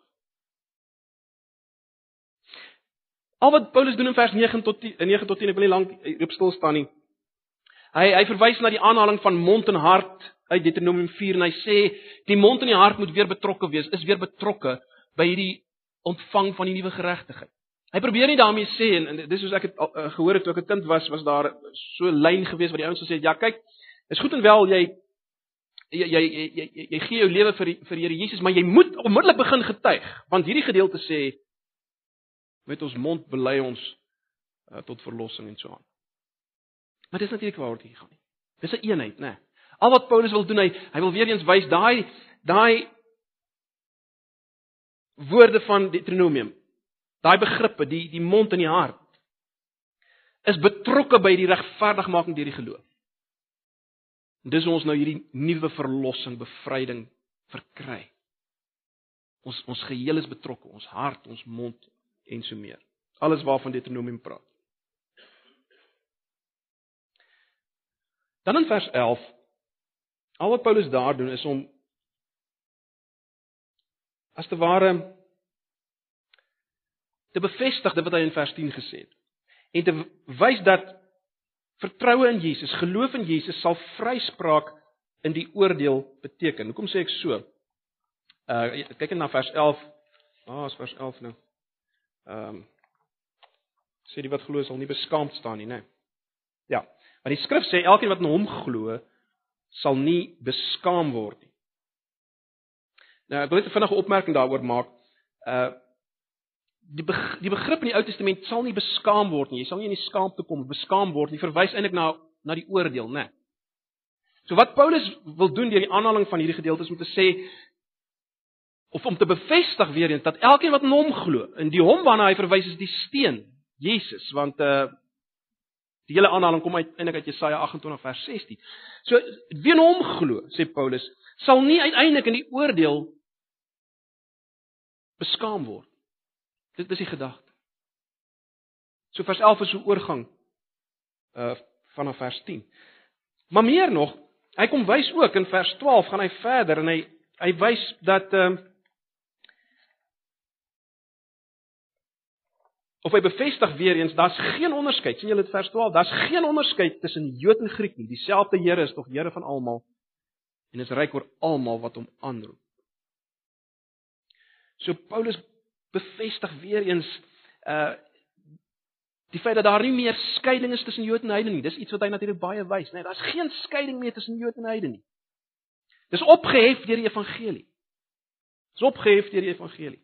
Al wat Paulus doen in vers 9 tot 10, 9 tot 10, ek wil nie lank op stil staan nie. Hy hy verwys na die aanhaling van mond en hart uit Deuteronomium 4 en hy sê die mond en die hart moet weer betrokke wees, is weer betrokke by hierdie ontvang van die nuwe geregtigheid. Hy probeer nie daarmee sê en, en dis soos ek het uh, gehoor het toe ek 'n kind was, was daar so lyn gewees wat die ouens gesê het, ja kyk, is goed en wel jy jy jy jy, jy, jy, jy gee jou lewe vir vir die Here Jesus, maar jy moet onmiddellik begin getuig, want hierdie gedeelte sê met ons mond bely ons uh, tot verlossing en so aan. Maar dis natuurlik waaroor dit hier gaan nie. Dis 'n een eenheid, né? Al wat Paulus wil doen, hy hy wil weer eens wys daai daai woorde van Deuteronomium. Daai begrippe, die die mond en die hart is betrokke by die regverdigmaking deur die geloof. Dis ons nou hierdie nuwe verlossing, bevryding verkry. Ons ons geheel is betrokke, ons hart, ons mond en so meer. Alles waarvan Deuteronomium praat. Dan in vers 11 al wat Paulus daar doen is om as te ware te bevestig dit wat hy in vers 10 gesê het en te wys dat vertroue in Jesus, geloof in Jesus sal vryspraak in die oordeel beteken. Hoekom sê ek so? Uh kyk net na vers 11. Ah, oh, is vers 11 nou. Ehm um, sê die wat glo sal nie beskaamd staan nie, né? Nee. Ja. Want die skrif sê elkeen wat in hom glo sal nie beskaam word nie. Nou, ek wil net 'n vinnige opmerking daaroor maak. Uh die begrip, die begrip in die Ou Testament sal nie beskaam word nie. Jy sal nie in die skaamte kom beskaam word nie. Verwys eintlik na na die oordeel, né? So wat Paulus wil doen deur die aanhaling van hierdie gedeelte is om te sê of om te bevestig weer eens dat elkeen wat in hom glo, in die hom waarna hy verwys is die steen, Jesus, want uh die hele aanhaling kom uit eintlik uit Jesaja 28 vers 16. So wie in hom glo, sê Paulus, sal nie uiteindelik in die oordeel beskaam word. Dit is die gedagte. So vers 11 is 'n oorgang uh vanaf vers 10. Maar meer nog, hy kom wys ook in vers 12 gaan hy verder en hy hy wys dat ehm uh, of hy bevestig weer eens daar's geen onderskeid. sien julle dit vers 12? Daar's geen onderskeid tussen Jood en Griek nie. Dieselfde Here is tog Here van almal en is ryk oor almal wat hom aanroep. So Paulus bevestig weer eens uh die feit dat daar nie meer skeiding is tussen Jood en Heiden nie. Dis iets wat hy natuurlik baie wys, né? Nee, Daar's geen skeiding meer tussen Jood en Heiden nie. Dis opgehef deur die evangelie. Dis opgehef deur die evangelie.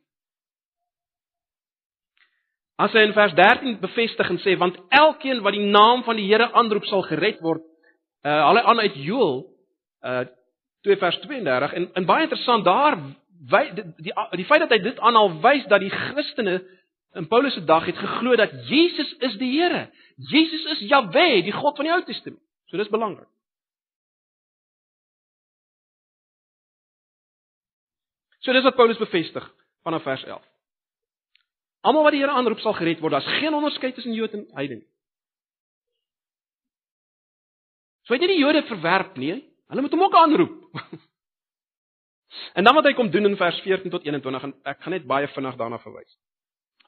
As hy in vers 13 bevestig en sê want elkeen wat die naam van die Here aanroep sal gered word. Uh hulle aan uit Joel uh 2 vers 32 en en baie interessant daar wy, die, die die feit dat hy dit aanhaal wys dat die Christene in Paulus se dag het geglo dat Jesus is die Here. Jesus is Jahwe, die God van die Ou Testament. So dis belangrik. So dis wat Paulus bevestig vanaf vers 11. Almal wat die Here aanroep sal gered word. Daar's geen onderskeid tussen Jood en heiden nie. So het nie die Jode verwerp nie. Hulle moet hom ook aanroep. [laughs] En dan wat hy kom doen in vers 14 tot 21 en ek gaan net baie vinnig daarna verwys.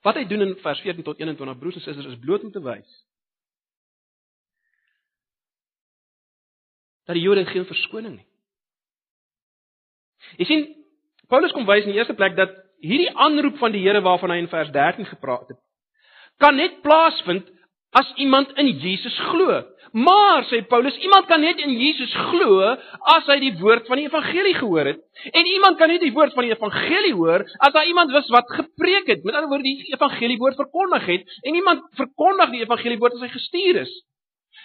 Wat hy doen in vers 14 tot 21 broers en susters is bloot om te wys dat die Jode geen verskoning nie. Jy sien Paulus kom wys in die eerste plek dat hierdie aanroep van die Here waarvan hy in vers 13 gepraat het kan net plaasvind as iemand in Jesus glo. Maar sê Paulus, iemand kan net in Jesus glo as hy die woord van die evangelie gehoor het. En iemand kan net die woord van die evangelie hoor as daar iemand was wat gepreek het. Met ander woorde, die evangelie woord verkondig het en iemand verkondig die evangelie woord as hy gestuur is.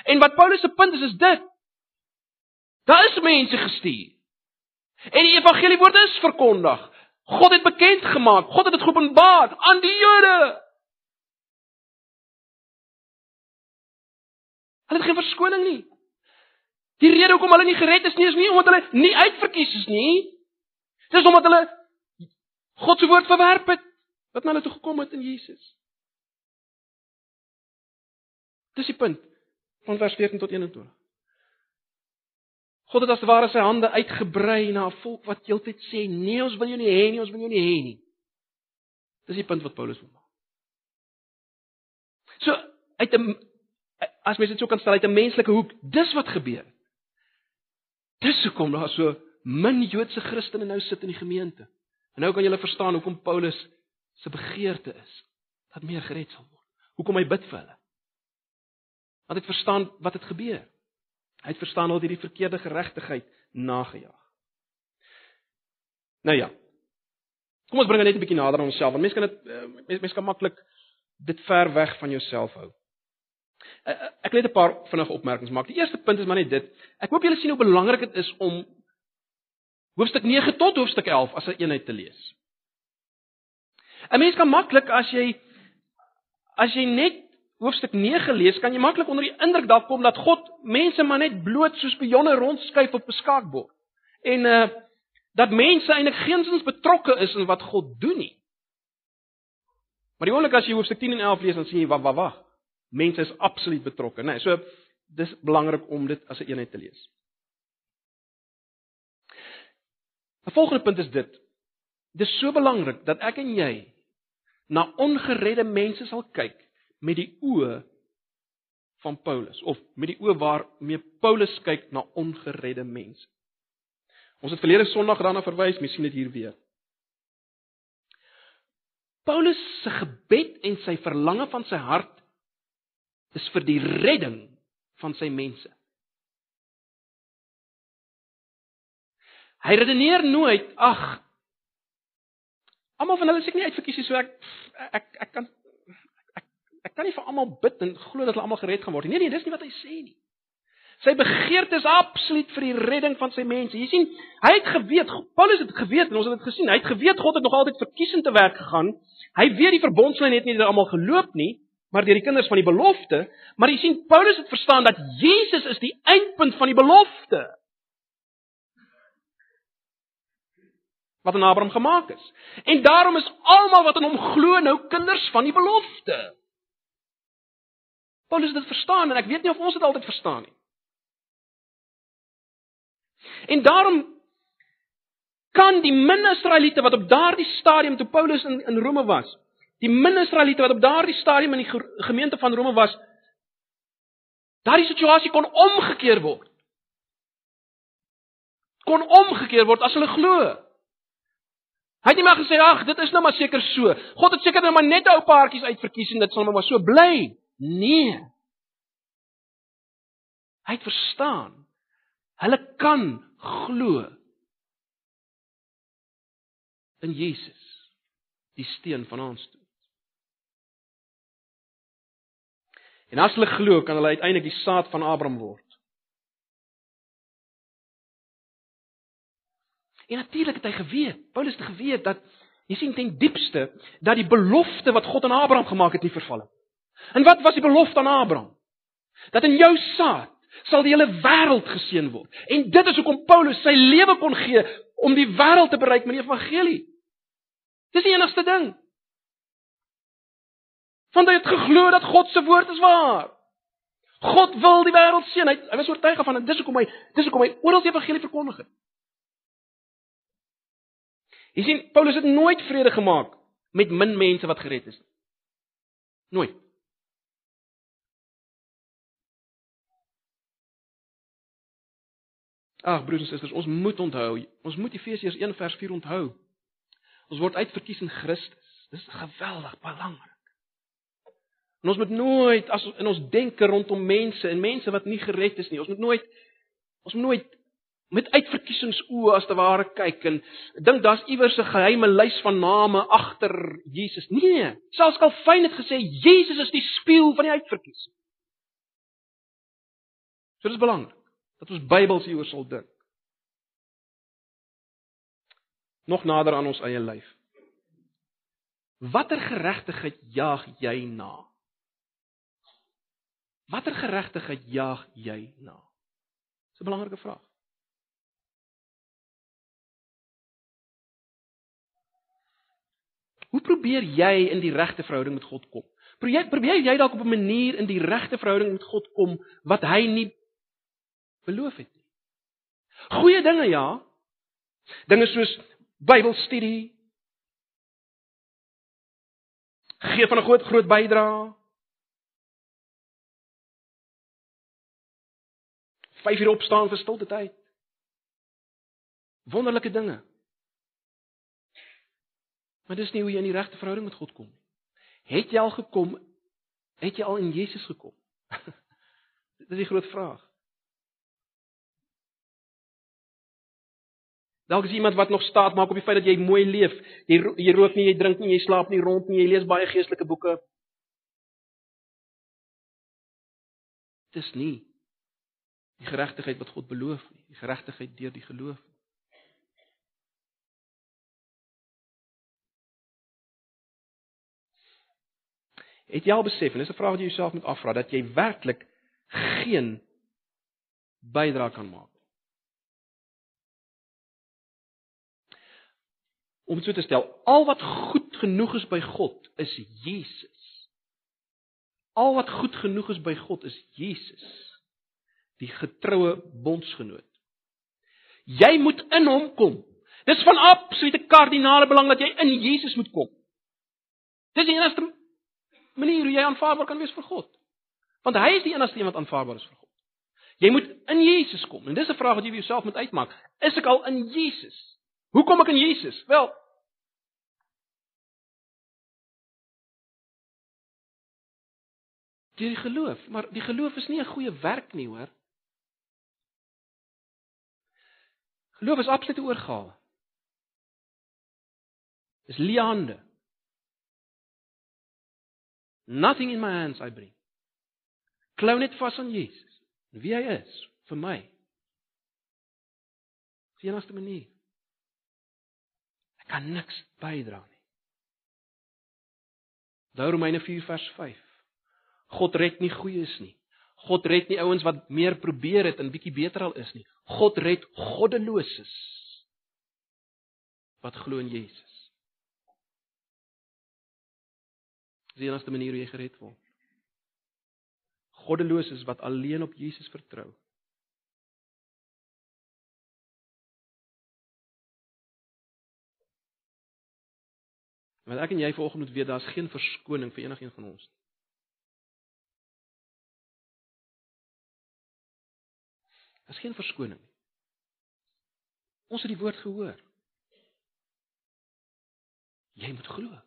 En wat Paulus se punt is is dit. Daar is mense gestuur. En die evangelie woord is verkondig. God het bekend gemaak. God het dit geopenbaar aan die Jode. Hulle het geen verskoning nie. Die rede hoekom hulle nie gered is nie is nie omdat hulle nie uitverkies is nie. Dis omdat hulle God se woord verwerp het wat na hulle toe gekom het in Jesus. Dis die punt van vers 14 tot 21. God het as ware sy hande uitgebrei na 'n volk wat heeltyd sê nee, ons wil jou nie hê nie, ons wil jou nie hê nie. Dis die punt wat Paulus wil maak. So uit 'n as mens dit so kan stel uit 'n menslike hoek, dis wat gebeur. Dis hoekom daar so min Joodse Christene nou sit in die gemeente. En nou kan jy verstaan hoekom Paulus se begeerte is dat meer gered sal word. Hoekom hy bid vir hulle. Want hy verstaan wat het gebeur. Hy het verstaan hoe hierdie verkeerde geregtigheid nagejaag. Nou ja. Kom ons bring dit net 'n bietjie nader aan onsself want mense kan dit eh, mense mens kan maklik dit ver weg van jouself hou. Eh, eh, ek wil net 'n paar vinnige opmerkings maak. Die eerste punt is maar net dit. Ek hoop julle sien hoe belangrik dit is om hoofstuk 9 tot hoofstuk 11 as 'n eenheid te lees. 'n Mens kan maklik as jy as jy net hoofstuk 9 lees, kan jy maklik onder die indruk dalk kom dat God mense maar net bloot soos pionne rondskuif op 'n skaakbord. En uh dat mense eintlik geensins betrokke is in wat God doen nie. Maar die oomblik as jy hoofstuk 10 en 11 lees dan sien jy wag wag wag. Mense is absoluut betrokke, né? Nee, so dis belangrik om dit as 'n eenheid te lees. 'n Volgende punt is dit. Dis so belangrik dat ek en jy na ongeredde mense sal kyk met die oë van Paulus of met die oë waarmee Paulus kyk na ongeredde mense. Ons het verlede Sondag daarna verwys, mens sien dit hier weer. Paulus se gebed en sy verlange van sy hart is vir die redding van sy mense. Hy redeneer nooit, ag almal van hulle is ek nie uitverkies nie, so ek ek ek kan ek kan nie vir almal bid en glo dat hulle almal gered gaan word nie. Nee nee, dis nie wat hy sê nie. Sy begeerte is absoluut vir die redding van sy mense. Jy sien, hy het geweet, Paulus het geweet en ons het dit gesien. Hy het geweet God het nog altyd verkiesend te werk gegaan. Hy weet die verbondslyn het nie net almal geloop nie, maar deur die kinders van die belofte, maar jy sien Paulus het verstaan dat Jesus is die eindpunt van die belofte. Wat aan Abraham gemaak is. En daarom is almal wat in hom glo nou kinders van die belofte. Paulus het dit verstaan en ek weet nie of ons dit altyd verstaan nie. En daarom kan die min-Israeliete wat op daardie stadium toe Paulus in in Rome was, die min-Israeliete wat op daardie stadium in die gemeente van Rome was, daardie situasie kon omgekeer word. Kon omgekeer word as hulle glo. Hy het nie maar gesê ag, dit is nou maar seker so. God het seker nou maar net ou paartjies uitverkies en dit sal nou maar so bly. Nee. Hy het verstaan. Hulle kan glo in Jesus, die steen van ons toe. En as hulle glo, kan hulle uiteindelik die saad van Abraham word. En natuurlik het hy geweet, Paulus het geweet dat jy sien ten diepste dat die belofte wat God aan Abraham gemaak het nie verval het. En wat was die belofte aan Abraham? Dat in jou saad sal die hele wêreld geseën word. En dit is hoekom Paulus sy lewe kon gee om die wêreld te bereik met die evangelie. Dis die enigste ding. Want hy het geglo dat God se woord is waar. God wil die wêreld seën. Hy, hy was oortuig van dit. Dis hoekom hy dis hoekom hy oral die evangelie verkondig het. Jy sien, Paulus het nooit vrede gemaak met min mense wat gered is nie. Nooit. Ag broers en susters, ons moet onthou, ons moet Efesiërs 1 vers 4 onthou. Ons word uitverkies in Christus. Dis geweldig belangrik. En ons moet nooit as in ons denke rondom mense en mense wat nie gered is nie, ons moet nooit ons moet nooit met uitverkiesingsoë as te ware kyk en dink daar's iewers 'n geheime lys van name agter Jesus. Nee, selfs Calvin het gesê Jesus is die spieël van die uitverkiesing. So dis belangrik dat ons Bybels hieroor sal dink. Nog nader aan ons eie lyf. Watter geregtigheid jaag jy na? Watter geregtigheid jaag jy na? Dis 'n belangrike vraag. Hoe probeer jy in die regte verhouding met God kom? Probeer probeer jy dalk op 'n manier in die regte verhouding met God kom wat hy nie beloof het nie. Goeie dinge ja. Dinge soos Bybelstudie. Gee van 'n groot groot bydrae. 5 uur opstaan vir stilte tyd. Wonderlike dinge. Maar dis nie hoe jy in die regte verhouding met God kom nie. Het jy al gekom? Het jy al in Jesus gekom? [laughs] Dis die groot vraag. Dalk is iemand wat nog staat maak op die feit dat jy mooi leef. Jy jy rook nie, jy drink nie, jy slaap nie rond nie, jy lees baie geestelike boeke. Dis nie die geregtigheid wat God beloof nie, die geregtigheid deur die geloof. Het jy al besef en dis 'n vraag wat jy jouself moet afvra dat jy werklik geen bydrae kan maak om so te stel, al wat goed genoeg is by God is Jesus. Al wat goed genoeg is by God is Jesus, die getroue bondsgenoot. Jy moet in hom kom. Dis van absolute kardinale belang dat jy in Jesus moet kom. Dis die enigste manier hoe jy aanvaarbaar kan wees vir God. Want hy is die enigste een wat aanvaarbaar is vir God. Jy moet in Jesus kom. En dis 'n vraag wat jy vir jouself moet uitmaak. Is ek al in Jesus? Hoe kom ek in Jesus? Wel, deur die geloof, maar die geloof is nie 'n goeie werk nie, hoor. Geloof is absolute oorgawe. Dis liande. Nothing in my hands I bring. Klou net vas aan Jesus. Wie hy is vir my. Dis die enigste manier. Kan niks bydra nie. Daar Romeine 4 vers 5. God red nie goeies nie. God red nie ouens wat meer probeer het en bietjie beter al is nie. God red goddeloses wat glo in Jesus. Dis die enigste manier hoe jy gered word. Goddeloses wat alleen op Jesus vertrou. Want ek en jy volgende moet weet daar's geen verskoning vir enigiemand van ons nie. Daar's geen verskoning nie. Ons het die woord gehoor. Jy moet glo.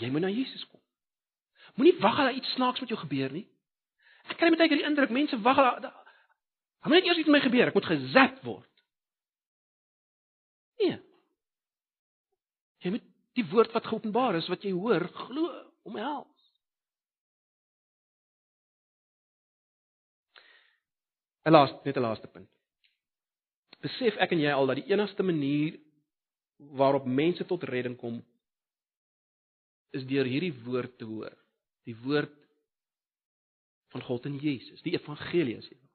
Jy moet na Jesus kom. Moenie wag dat iets snaaks met jou gebeur nie. Ek kry baie keer die indruk mense wag dat Hom net eers iets met my gebeur, ek moet gezet word. Nee. Die woord wat geopenbaar is wat jy hoor, glo, omhels. 'n Laaste, net 'n laaste punt. Besef ek en jy al dat die enigste manier waarop mense tot redding kom is deur hierdie woord te hoor die woord van God in Jesus, die evangelie jy wil.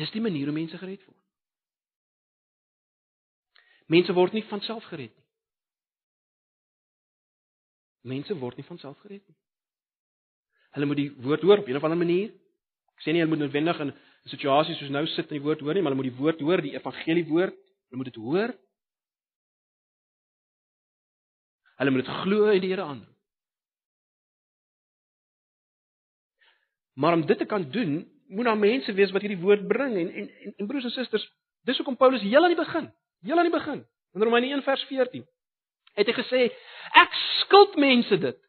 Dis die manier hoe mense gered word. Mense word nie van self gered nie. Mense word nie van self gered nie. Hulle moet die woord hoor op 'n of ander manier. Ek sê nie hulle moet noodwendig in 'n situasie soos nou sit en die woord hoor nie, maar hulle moet die woord hoor, die evangelie woord, hulle moet dit hoor. Hulle moet dit glo in die Here aan. Maar om dit te kan doen, moet daar mense wees wat hierdie woord bring en en en, en broers en susters, dis hoekom Paulus heel aan die begin, heel aan die begin, in Romeine 1 vers 14, het hy gesê, ek skuld mense dit.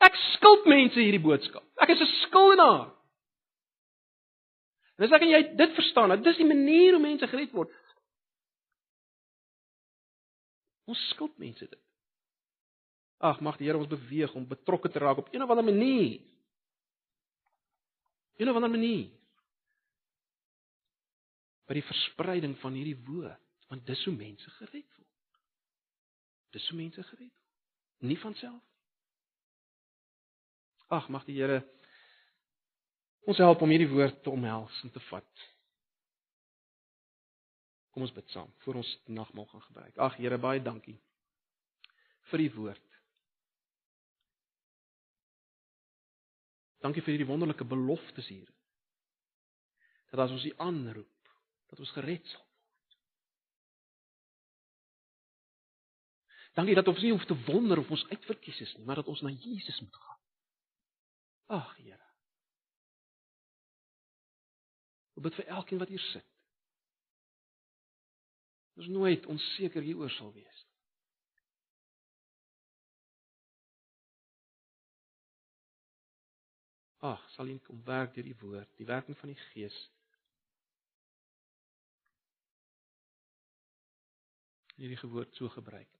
Ek skuld mense hierdie boodskap. Ek is 'n skuldenaar. En as ek en jy dit verstaan, dat dis die manier hoe mense gered word. Ons skuld mense dit. Ag, mag die Here ons beweeg om betrokke te raak op een of ander manier een of ander manier by die verspreiding van hierdie woord want dis hoe mense gered word. Dis hoe mense gered word. Nie van self. Ag mag die Here ons help om hierdie woord te omhels en te vat. Kom ons bid saam voor ons nagmaal gaan gebruik. Ag Here baie dankie vir die woord. Dankie vir hierdie wonderlike beloftes hier. Dat as ons U aanroep, dat ons gered sal Dankie dat ons nie hoef te wonder of ons uitverkies is nie, maar dat ons na Jesus moet gaan. Ag, Here. Ek bid vir elkeen wat hier sit. Ons nooit onseker hieroor sal wees. Ag, sal U kom werk deur die woord, die werking van die Gees. Hierdie woord so gebruik.